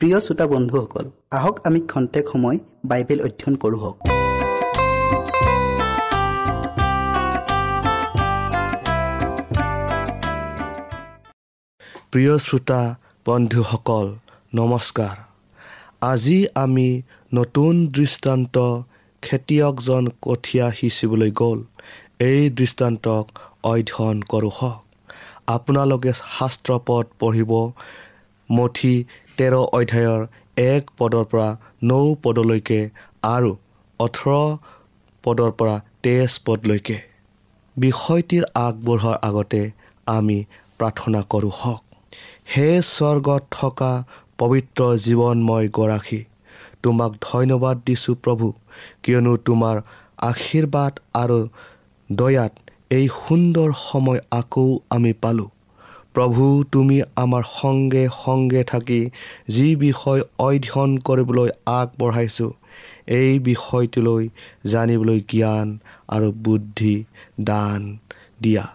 প্ৰিয় শ্ৰোতা বন্ধুসকল আহক আমি খন্তেক সময় বাইবেল অধ্যয়ন কৰোঁ প্ৰিয় শ্ৰোতা বন্ধুসকল নমস্কাৰ। আজি আমি নতুন দৃষ্টান্ত খেতিয়কজন কঠীয়া সিঁচিবলৈ গ'ল। এই দৃষ্টান্তক অধ্যয়ন কৰোঁ হওক। আপোনালোকে শাস্ত্ৰ পদ পঢ়িব মঠি তেৰ অধ্যায়ৰ এক পদৰ পৰা নৌ পদলৈকে আৰু ওঠৰ পদৰ পৰা তেইছ পদলৈকে। বিষয়টিৰ আগবঢ়োৱাৰ আগতে আমি প্ৰাৰ্থনা কৰোঁ হওক। হে স্বৰ্গত থকা পবিত্ৰ জীৱনময় গৰাকী তোমাক ধন্যবাদ দিছোঁ প্ৰভু কিয়নো তোমাৰ আশীৰ্বাদ আৰু দয়াত এই সুন্দৰ সময় আকৌ আমি পালোঁ। প্ৰভু তুমি আমাৰ সংগে সংগে থাকি যি বিষয় অধ্যয়ন কৰিবলৈ আগবঢ়াইছোঁ এই বিষয়টোলৈ জানিবলৈ জ্ঞান আৰু বুদ্ধি দান দিয়া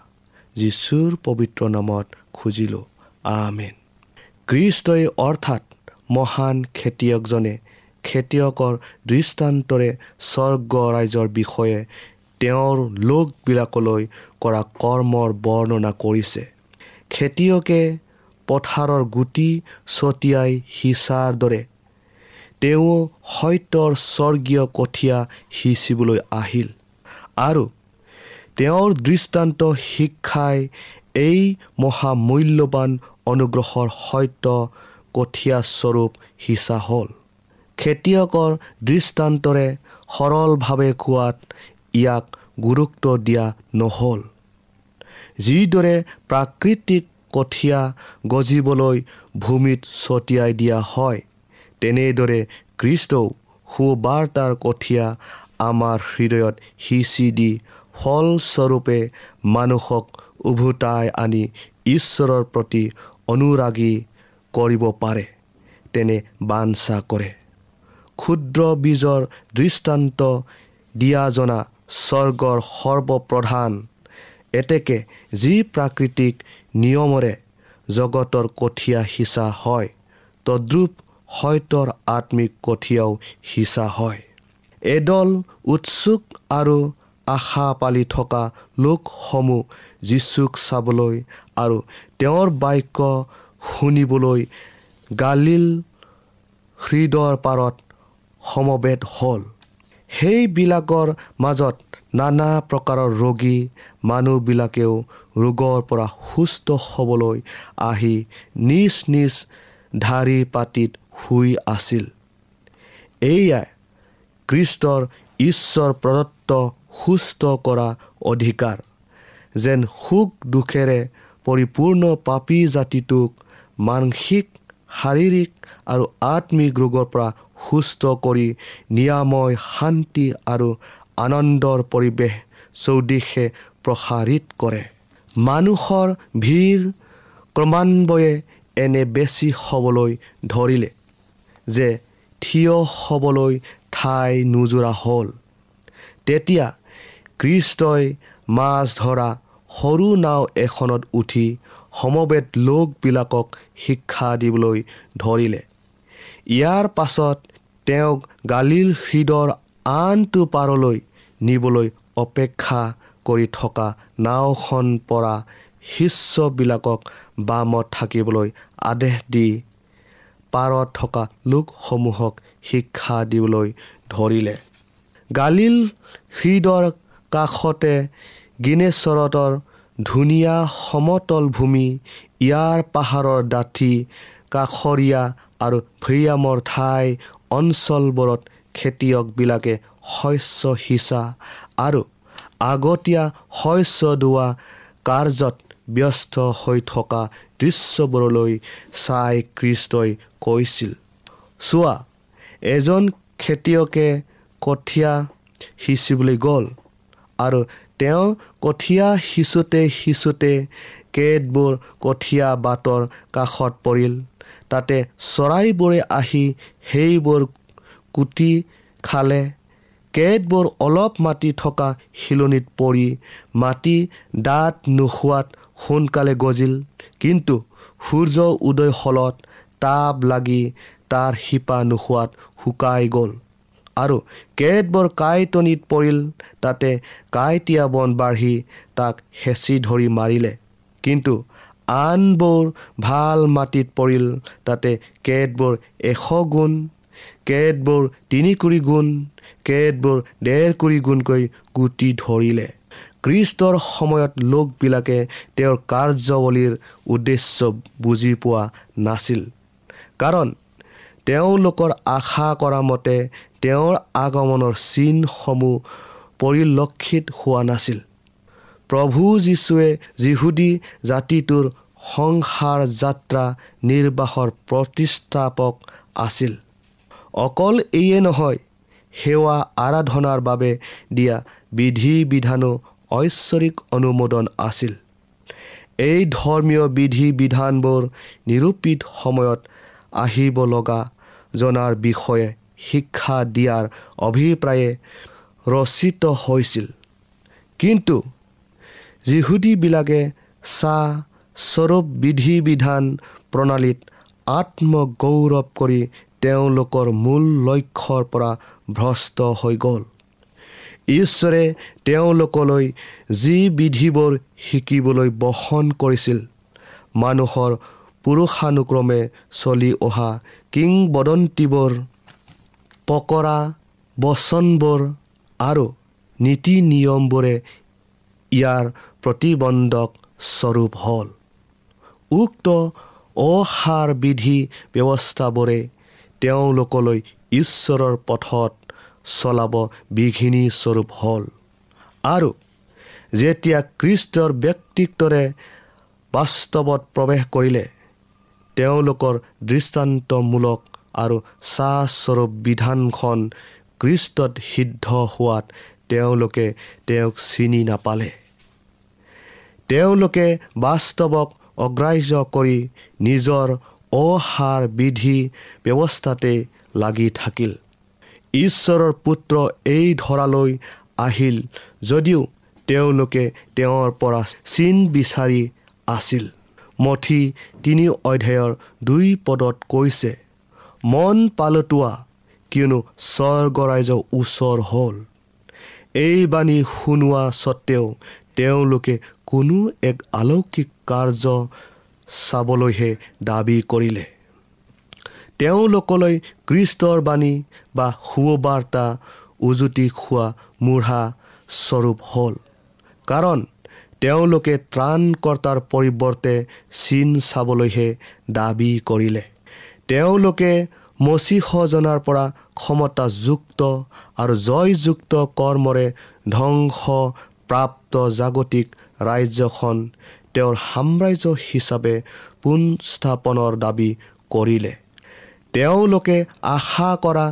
যীশুৰ পবিত্ৰ নামত খুজিলোঁ। আমেন। কৃষ্টই অৰ্থাৎ মহান খেতিয়কজনে খেতিয়কৰ দৃষ্টান্তৰে স্বৰ্গ ৰাইজৰ বিষয়ে তেওঁৰ লোকবিলাকলৈ কৰা কৰ্মৰ বৰ্ণনা কৰিছে। খেতিয়কে পথাৰৰ গুটি ছটিয়াই সিঁচাৰ দৰে তেওঁ সত্যৰ স্বৰ্গীয় কঠীয়া সিঁচিবলৈ আহিল আৰু তেওঁৰ দৃষ্টান্ত শিক্ষাই এই মহামূল্যৱান অনুগ্ৰহৰ সত্য কঠীয়াস্বৰূপ সিঁচা হ'ল। খেতিয়কৰ দৃষ্টান্তৰে সৰলভাৱে কোৱাত ইয়াক গুৰুত্ব দিয়া নহ'ল। যিদৰে প্ৰাকৃতিক কঠীয়া গজিবলৈ ভূমিত ছটিয়াই দিয়া হয় তেনেদৰে খ্ৰীষ্টও সুবাৰ্তাৰ কঠীয়া আমাৰ হৃদয়ত সিঁচি দি ফলস্বৰূপে মানুহক উভতাই আনি ঈশ্বৰৰ প্ৰতি অনুৰাগী কৰিব পাৰে তেনে বাঞ্ছা কৰে। ক্ষুদ্ৰ বীজৰ দৃষ্টান্ত দিয়া জনা স্বৰ্গৰ সৰ্বপ্ৰধান এতেকে যি প্ৰাকৃতিক নিয়মৰে জগতৰ কঠীয়া সিঁচা হয় তদ্ৰূপ সত্যৰ আত্মিক কঠীয়াও সিঁচা হয়। এডল উৎসুক আৰু আশা পালি থকা লোকসমূহ যীচুক চাবলৈ আৰু তেওঁৰ বাক্য শুনিবলৈ গালিল হৃদয়ৰ পাৰত সমবেত হ'ল। সেইবিলাকৰ মাজত নানা প্ৰকাৰৰ ৰোগী মানুহবিলাকেও ৰোগৰ পৰা সুস্থ হ'বলৈ আহি নিজ নিজ ধাৰি পাতিত শুই আছিল। এয়াই কৃষ্টৰ ঈশ্বৰ প্ৰদত্ত সুস্থ কৰা অধিকাৰ। যেন সুখ দুখেৰে পৰিপূৰ্ণ পাপী জাতিটোক মানসিক শাৰীৰিক আৰু আত্মিক ৰোগৰ পৰা সুস্থ কৰি নিৰাময় শান্তি আৰু আনন্দৰ পৰিৱেশ চৌদিশে প্ৰসাৰিত কৰে। মানুহৰ ভিৰ ক্ৰমান্বয়ে এনে বেছি হ'বলৈ ধৰিলে যে থিয় হ'বলৈ ঠাই নোজোৰা হ'ল। তেতিয়া কৃষ্টই মাছ ধৰা সৰু নাও এখনত উঠি সমবেত লোকবিলাকক শিক্ষা দিবলৈ ধৰিলে। ইয়াৰ পাছত তেওঁক গালিল হৃদৰ আনটো পাৰলৈ নিবলৈ অপেক্ষা কৰি থকা নাওখন পৰা শিষ্যবিলাকক বামত থাকিবলৈ আদেশ দি পাৰত থকা লোকসমূহক শিক্ষা দিবলৈ ধৰিলে। গালিল হৃদৰ কাষতে গিনেশ্বৰতৰ ধুনীয়া সমতল ভূমি ইয়াৰ পাহাৰৰ ডাঠি কাষৰীয়া আৰু ভৈয়ামৰ ঠাই অঞ্চলবোৰত খেতিয়কবিলাকে শস্য সিঁচা আৰু আগতীয়া শস্য দোৱা কাৰ্যত ব্যস্ত হৈ থকা দৃশ্যবোৰলৈ চাই কৃষ্টই কৈছিল চোৱা এজন খেতিয়কে কঠীয়া সিঁচিবলৈ গ'ল আৰু তেওঁ কঠীয়া সিঁচোতে সিঁচোতে কেতবোৰ কঠীয়া বাটৰ কাষত পৰিল। তাতে চৰাইবোৰে আহি সেইবোৰ কুটি খালে। কেতবোৰ অলপ মাটি থকা শিলনিত পৰি মাটি দাঁত নোখোৱাত সোনকালে গজিল। কিন্তু সূৰ্য উদয় হলত টাব লাগি তাৰ শিপা নোখোৱাত শুকাই গ'ল। আৰু কেতবোৰ কাঁইটনিত পৰিল তাতে কাঁইটীয়া বন বাঢ়ি তাক হেঁচি ধৰি মাৰিলে। কিন্তু আনবোৰ ভাল মাটিত পৰিল তাতে কেতবোৰ এশ গুণ কেতবোৰ তিনি কুৰি গুণ কেতবোৰ ডেৰ কুৰি গুণকৈ গুটি ধৰিলে। খ্ৰীষ্টৰ সময়ত লোকবিলাকে তেওঁৰ কাৰ্যৱলীৰ উদ্দেশ্য বুজি পোৱা নাছিল। কাৰণ তেওঁলোকৰ আশা কৰা মতে তেওঁৰ আগমনৰ চিনসমূহ পৰিলক্ষিত হোৱা নাছিল। প্ৰভু যীশুৱে যিহুদী জাতিটোৰ সংসাৰ যাত্ৰা নিৰ্বাহৰ প্ৰতিষ্ঠাপক আছিল। অকল এইয়ে নহয় সেৱা আৰাধনাৰ বাবে দিয়া বিধি বিধানো ঐশ্বৰিক অনুমোদন আছিল। এই ধৰ্মীয় বিধি বিধানবোৰ নিৰূপিত সময়ত আহিব লগা জনাৰ বিষয়ে শিক্ষা দিয়াৰ অভিপ্ৰায়ে ৰচিত হৈছিল। কিন্তু যিহুদীবিলাকে চাহ স্বৰূপ বিধি বিধান প্ৰণালীত আত্মগৌৰৱ কৰি তেওঁলোকৰ মূল লক্ষ্যৰ পৰা ভ্ৰষ্ট হৈ গ'ল। ঈশ্বৰে তেওঁলোকলৈ যি বিধিবোৰ শিকিবলৈ বহন কৰিছিল মানুহৰ পুৰুষানুক্ৰমে চলি অহা কিংবদন্তিবোৰ পকৰা বচনবোৰ আৰু নীতি নিয়মবোৰে ইয়াৰ প্ৰতিবন্ধক স্বৰূপ হ'ল। উক্ত অসাৰ বিধি ব্যৱস্থাবোৰে তেওঁলোকলৈ ঈশ্বৰৰ পথত চলাব বিঘিনি স্বৰূপ হ'ল। আৰু যেতিয়া খ্ৰীষ্টৰ ব্যক্তিত্বৰে বাস্তৱত প্ৰৱেশ কৰিলে তেওঁলোকৰ দৃষ্টান্তমূলক আৰু চাহস্বৰূপ বিধানখন খ্ৰীষ্টত সিদ্ধ হোৱাত তেওঁলোকে তেওঁক চিনি নাপালে। তেওঁলোকে বাস্তৱক অগ্ৰাহ্য কৰি নিজৰ অসাৰ বিধি ব্যৱস্থাতে লাগি থাকিল। ঈশ্বৰৰ পুত্ৰ এই ধৰালৈ আহিল যদিও তেওঁলোকে তেওঁৰ পৰা চিন বিচাৰি আছিল। মঠি তিনি অধ্যায়ৰ দুই পদত কৈছে মন পালতোৱা কিয়নো স্বৰ্গৰাইজ ওচৰ হ'ল। এই বাণী শুনোৱা স্বত্তেও তেওঁলোকে কোনো এক আলৌকিক কাৰ্য চাবলৈহে দাবী কৰিলে। তেওঁলোকলৈ কৃষ্টৰ বাণী বা শুভবাৰ্তা উজুতি খোৱা মূঢ়া স্বৰূপ হ'ল। কাৰণ তেওঁলোকে ত্ৰাণকৰ্তাৰ পৰিৱৰ্তে চিন চাবলৈহে দাবী কৰিলে। তেওঁলোকে মচিসজনাৰ পৰা ক্ষমতাযুক্ত আৰু জয়যুক্ত কৰ্মৰে ধ্বংস প্ৰাপ্ত জাগতিক ৰাজ্যখন তেওঁৰ সাম্ৰাজ্য হিচাপে পুনস্থাপনৰ দাবী কৰিলে। তেওঁলোকে আশা কৰা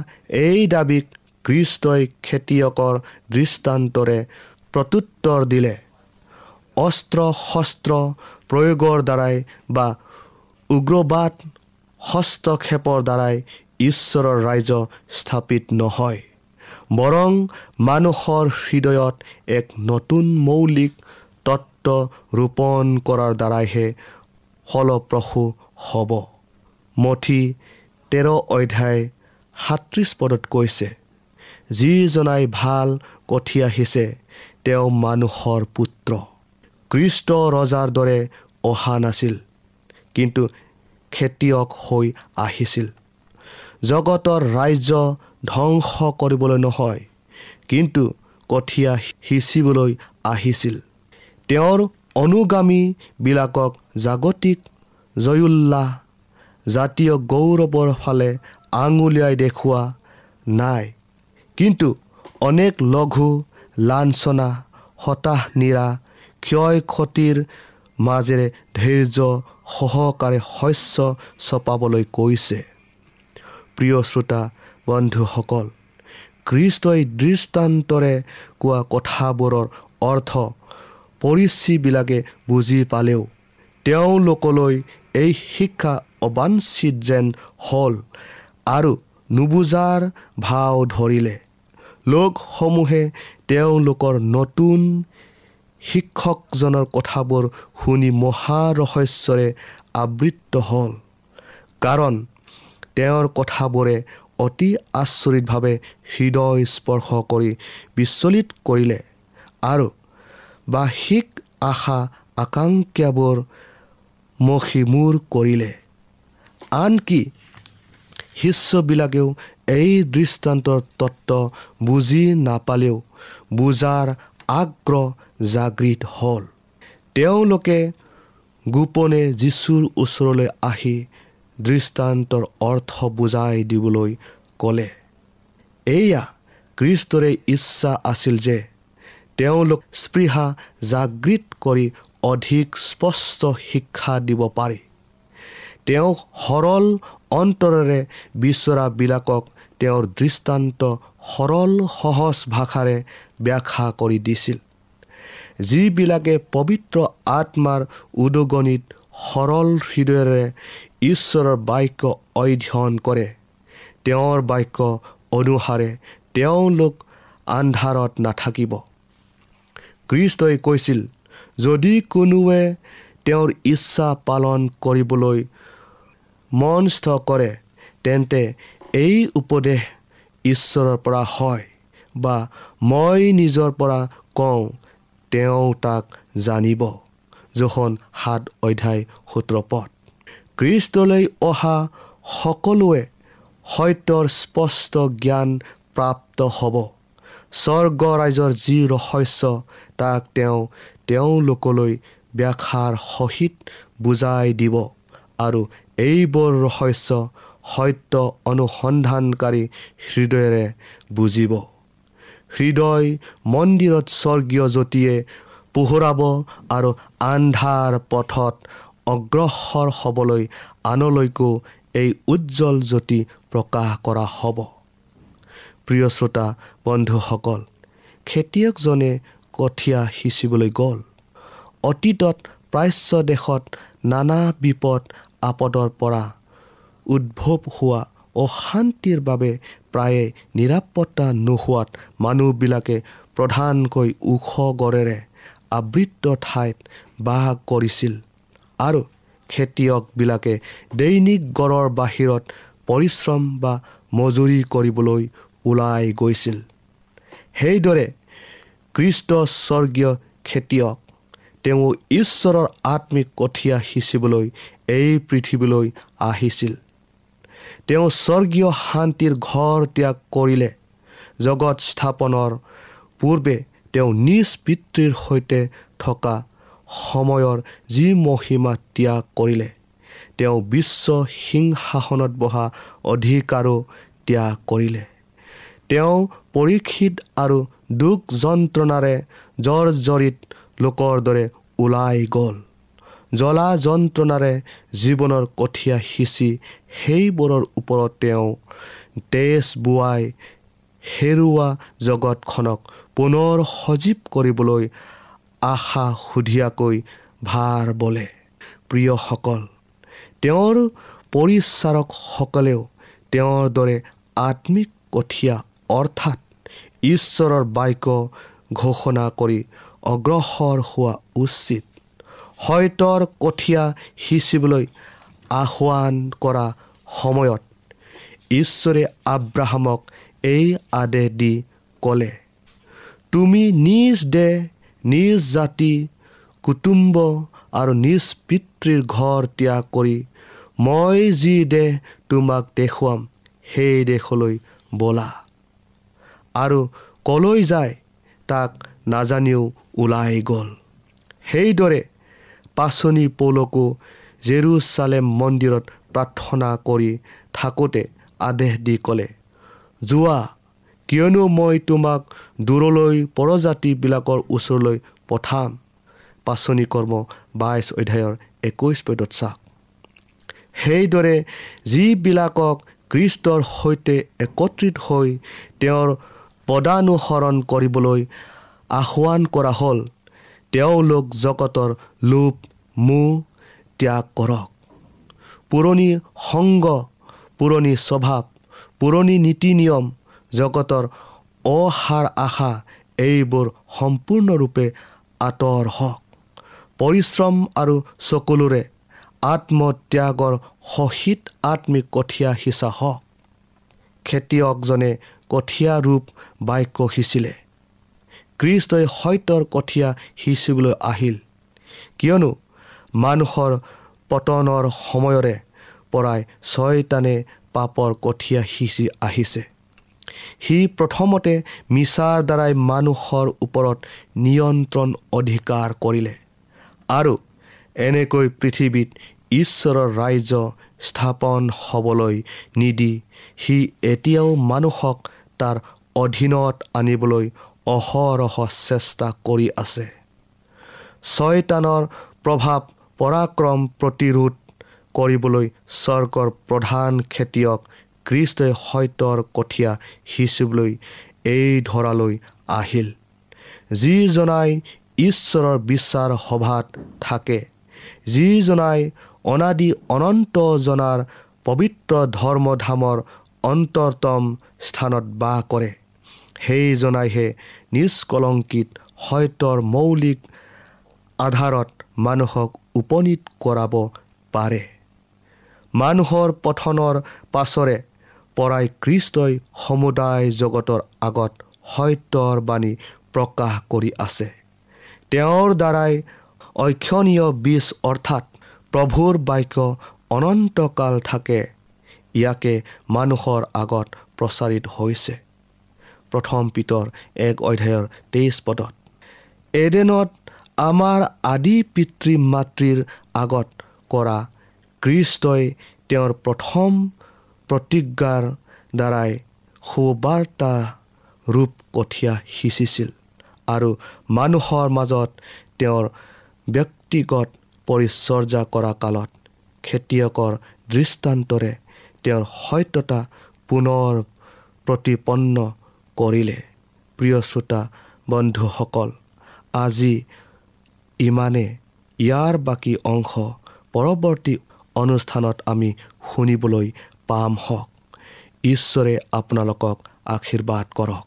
এই দাবীক কৃষ্টই খেতিয়কৰ দৃষ্টান্তৰে প্ৰত্যুত্তৰ দিলে। অস্ত্ৰ শস্ত্ৰ প্ৰয়োগৰ দ্বাৰাই বা উগ্ৰবাদ হস্তক্ষেপৰ দ্বাৰাই ঈশ্বৰৰ ৰাইজ স্থাপিত নহয় বৰং মানুহৰ হৃদয়ত এক নতুন মৌলিক তত্ত্ব ৰোপণ কৰাৰ দ্বাৰাইহে ফলপ্ৰসূ হ'ব। মঠি তেৰ অধ্যায় সাতত্ৰিছ পদত কৈছে যিজনাই ভাল কঠীয়া সিঁচে তেওঁ মানুহৰ পুত্ৰ। কৃষ্ট ৰজাৰ দৰে অহা নাছিল কিন্তু খেতিয়ক হৈ আহিছিল। জগতৰ ৰাজ্য ধ্বংস কৰিবলৈ নহয় কিন্তু কঠীয়া সিঁচিবলৈ আহিছিল। তেওঁৰ অনুগামীবিলাকক জাগতিক জয়োল্লাহ জাতীয় গৌৰৱৰ ফালে আঙুলিয়াই দেখুওৱা নাই। কিন্তু অনেক লঘু লাঞ্চনা হতাশ নিৰা ক্ষয় ক্ষতিৰ মাজেৰে ধৈৰ্য সহকাৰে শস্য চপাবলৈ কৈছে। প্ৰিয় শ্ৰোতা বন্ধুসকল খ্ৰীষ্টই দৃষ্টান্তৰে কোৱা কথাবোৰৰ অৰ্থ পৰিচীবিলাকে বুজি পালেও তেওঁলোকলৈ এই শিক্ষা অবাঞ্চিত যেন হ'ল আৰু নুবুজাৰ ভাও ধৰিলে। লোকসমূহে তেওঁলোকৰ নতুন শিক্ষকজনৰ কথাবোৰ শুনি মহাৰহস্যৰে আবৃত্ত হ'ল। কাৰণ তেওঁৰ কথাবোৰে অতি আচৰিতভাৱে হৃদয় স্পৰ্শ কৰি বিচলিত কৰিলে আৰু বাহিক আশা আকাংক্ষাবোৰ মষিমূৰ কৰিলে। আনকি শিষ্যবিলাকেও এই দৃষ্টান্তৰ তত্ত্ব বুজি নাপালেও বুজাৰ আগ্ৰহ জাগৃত হ'ল। তেওঁলোকে গোপনে যীশুৰ ওচৰলৈ আহি দৃষ্টান্তৰ অৰ্থ বুজাই দিবলৈ ক'লে এয়া কৃষ্টৰে ইচ্ছা আছিল যে তেওঁলোক স্পৃহা জাগৃত কৰি অধিক স্পষ্ট শিক্ষা দিব পাৰে। তেওঁক সৰল অন্তৰেৰে বিচৰাবিলাকক তেওঁৰ দৃষ্টান্ত সৰল সহজ ভাষাৰে ব্যাখ্যা কৰি দিছিল। যিবিলাকে পবিত্ৰ আত্মাৰ উদগনিত সৰল হৃদয়েৰে ঈশ্বৰৰ বাক্য অধ্যয়ন কৰে তেওঁৰ বাক্য অনুসাৰে তেওঁলোক আন্ধাৰত নাথাকিব। কৃষ্টই কৈছিল যদি কোনোৱে তেওঁৰ ইচ্ছা পালন কৰিবলৈ মনস্থ কৰে তেন্তে এই উপদেশ ঈশ্বৰৰ পৰা হয় বা মই নিজৰ পৰা কওঁ তেওঁ তাক জানিব। জোখন সাত অধ্যায় সোতৰ পথ কৃষ্টলৈ অহা সকলোৱে সত্যৰ স্পষ্ট জ্ঞান প্ৰাপ্ত হ'ব। স্বৰ্গ ৰাইজৰ যি ৰহস্য তাক তেওঁ তেওঁলোকলৈ ব্যাখ্যাৰ সহিত বুজাই দিব আৰু এইবোৰ ৰহস্য সত্য অনুসন্ধানকাৰী হৃদয়েৰে বুজিব। হৃদয় মন্দিৰত স্বৰ্গীয় জ্যোতিয়ে পোহৰাব আৰু আন্ধাৰ পথত অগ্ৰসৰ হ'বলৈ আনলৈকো এই উজ্জ্বল জ্যোতি প্ৰকাশ কৰা হ'ব। প্ৰিয় শ্ৰোতা বন্ধুসকল খেতিয়কজনে কঠীয়া সিঁচিবলৈ গ'ল। অতীতত প্ৰাচ্য দেশত নানা বিপদ আপদৰ পৰা উদ্ভৱ হোৱা অশান্তিৰ বাবে প্ৰায়ে নিৰাপত্তা নোহোৱাত মানুহবিলাকে প্ৰধানকৈ ওখ গড়েৰে আবৃত ঠাইত বাস কৰিছিল আৰু খেতিয়কবিলাকে দৈনিক গড়ৰ বাহিৰত পৰিশ্ৰম বা মজুৰি কৰিবলৈ ওলাই গৈছিল। সেইদৰে কৃষ্ট স্বৰ্গীয় খেতিয়ক তেওঁ ঈশ্বৰৰ আত্মিক কঠীয়া সিঁচিবলৈ এই পৃথিৱীলৈ আহিছিল। তেওঁ স্বৰ্গীয় শান্তিৰ ঘৰ ত্যাগ কৰিলে। জগত স্থাপনৰ পূৰ্বে তেওঁ নিজ পিতৃৰ সৈতে থকা সময়ৰ যি মহিমা ত্যাগ কৰিলে তেওঁ বিশ্ব সিংহাসনত বহা অধিকাৰো ত্যাগ কৰিলে। তেওঁ পৰীক্ষিত আৰু দুখ যন্ত্ৰণাৰে জৰ্জৰিত লোকৰ দৰে ওলাই গ'ল। জ্বলা যন্ত্ৰণাৰে জীৱনৰ কঠীয়া সিঁচি সেইবোৰৰ ওপৰত তেওঁ তেজ বোৱাই হেৰুৱা জগতখনক পুনৰ সজীৱ কৰিবলৈ আশা সুধীয়াকৈ ভাৰ বোলে। প্ৰিয়সকল তেওঁৰ পৰিচাৰকসকলেও তেওঁৰ দৰে আত্মিক কঠীয়া অৰ্থাৎ ঈশ্বৰৰ বাক্য ঘোষণা কৰি অগ্ৰসৰ হোৱা উচিত। হয়তৰ কঠীয়া সিঁচিবলৈ আহ্বান কৰা সময়ত ঈশ্বৰে আব্ৰাহামক এই আদেশ দি ক'লে তুমি নিজ দেহ নিজ জাতি কুটুম্ব আৰু নিজ পিতৃৰ ঘৰ ত্যাগ কৰি মই যি দেশ তোমাক দেখুৱাম সেই দেশলৈ বলা। আৰু কলৈ যায় তাক নাজানিও ওলাই গ'ল। সেইদৰে পাচনি পৌলকো জেৰুচালেম মন্দিৰত প্ৰাৰ্থনা কৰি থাকোঁতে আদেশ দি ক'লে যোৱা কিয়নো মই তোমাক দূৰলৈ পৰজাতিবিলাকৰ ওচৰলৈ পঠাম। পাচনি কৰ্ম বাইছ অধ্যায়ৰ একৈছ পদত চাওক। সেইদৰে যিবিলাকক কৃষ্টৰ সৈতে একত্ৰিত হৈ তেওঁৰ পদানুসৰণ কৰিবলৈ আহ্বান কৰা হ'ল তেওঁলোক জগতৰ লোভ মোহ ত্যাগ কৰক। পুৰণি সংগ পুৰণি স্বভাৱ পুৰণি নীতি নিয়ম জগতৰ অসাৰ আশা এইবোৰ সম্পূৰ্ণৰূপে আঁতৰ হওক। পৰিশ্ৰম আৰু চকুলোৰে আত্মত্যাগৰ সহিত আত্মিক কঠীয়া সিঁচা হওক। খেতিয়কজনে কঠীয়া ৰূপ বাক্য সিঁচিলে। কৃষ্টই সত্যৰ কঠীয়া সিঁচিবলৈ আহিল। কিয়নো মানুহৰ পতনৰ সময়ৰে পৰাই ছয়তানে পাপৰ কঠীয়া সিঁচি আহিছে। সি প্ৰথমতে মিছাৰ দ্বাৰাই মানুহৰ ওপৰত নিয়ন্ত্ৰণ অধিকাৰ কৰিলে আৰু এনেকৈ পৃথিৱীত ঈশ্বৰৰ ৰাজ্য স্থাপন হ'বলৈ নিদি সি এতিয়াও মানুহক তাৰ অধীনত আনিবলৈ অহৰহ চেষ্টা কৰি আছে। ছয়তানৰ প্ৰভাৱ পৰাক্ৰম প্ৰতিৰোধ কৰিবলৈ স্বৰ্গৰ প্ৰধান খেতিয়ক কৃষ্টই সত্যৰ কঠীয়া সিঁচিবলৈ এই ধৰালৈ আহিল। যিজনাই ঈশ্বৰৰ বিশ্বাৰ সভাত থাকে যিজনাই অনাদি অনন্ত জনাৰ পবিত্ৰ ধৰ্মধামৰ অন্তৰতম স্থানত বাস কৰে সেইজনাইহে নিষ্কলংকিত সত্যৰ মৌলিক আধাৰত মানুহক উপনীত কৰাব পাৰে। মানুহৰ পঠনৰ পাছৰে পৰাই কৃষ্টই সমুদায় জগতৰ আগত সত্যৰ বাণী প্ৰকাশ কৰি আছে। তেওঁৰ দ্বাৰাই অক্ষণীয় বীজ অৰ্থাৎ প্ৰভুৰ বাক্য অনন্তকাল থাকে। ইয়াকে মানুহৰ আগত প্ৰচাৰিত হৈছে। প্ৰথম পিতৰ এক অধ্যায়ৰ তেইছ পদত। এডেনত আমাৰ আদি পিতৃ মাতৃৰ আগত কৰা কৃষ্টই তেওঁৰ প্ৰথম প্ৰতিজ্ঞাৰ দ্বাৰাই সুবাৰ্তা ৰূপ কঠীয়া সিঁচিছিল আৰু মানুহৰ মাজত তেওঁৰ ব্যক্তিগত পৰিচৰ্যা কৰা কালত খেতিয়কৰ দৃষ্টান্তৰে তেওঁৰ সত্যতা পুনৰ প্ৰতিপন্ন কৰিলে। প্ৰিয় শ্ৰোতা বন্ধুসকল আজি ইমানে। ইয়াৰ বাকী অংশ পৰৱৰ্তী অনুষ্ঠানত আমি শুনিবলৈ পাম হওক। ঈশ্বৰে আপোনালোকক আশীৰ্বাদ কৰক।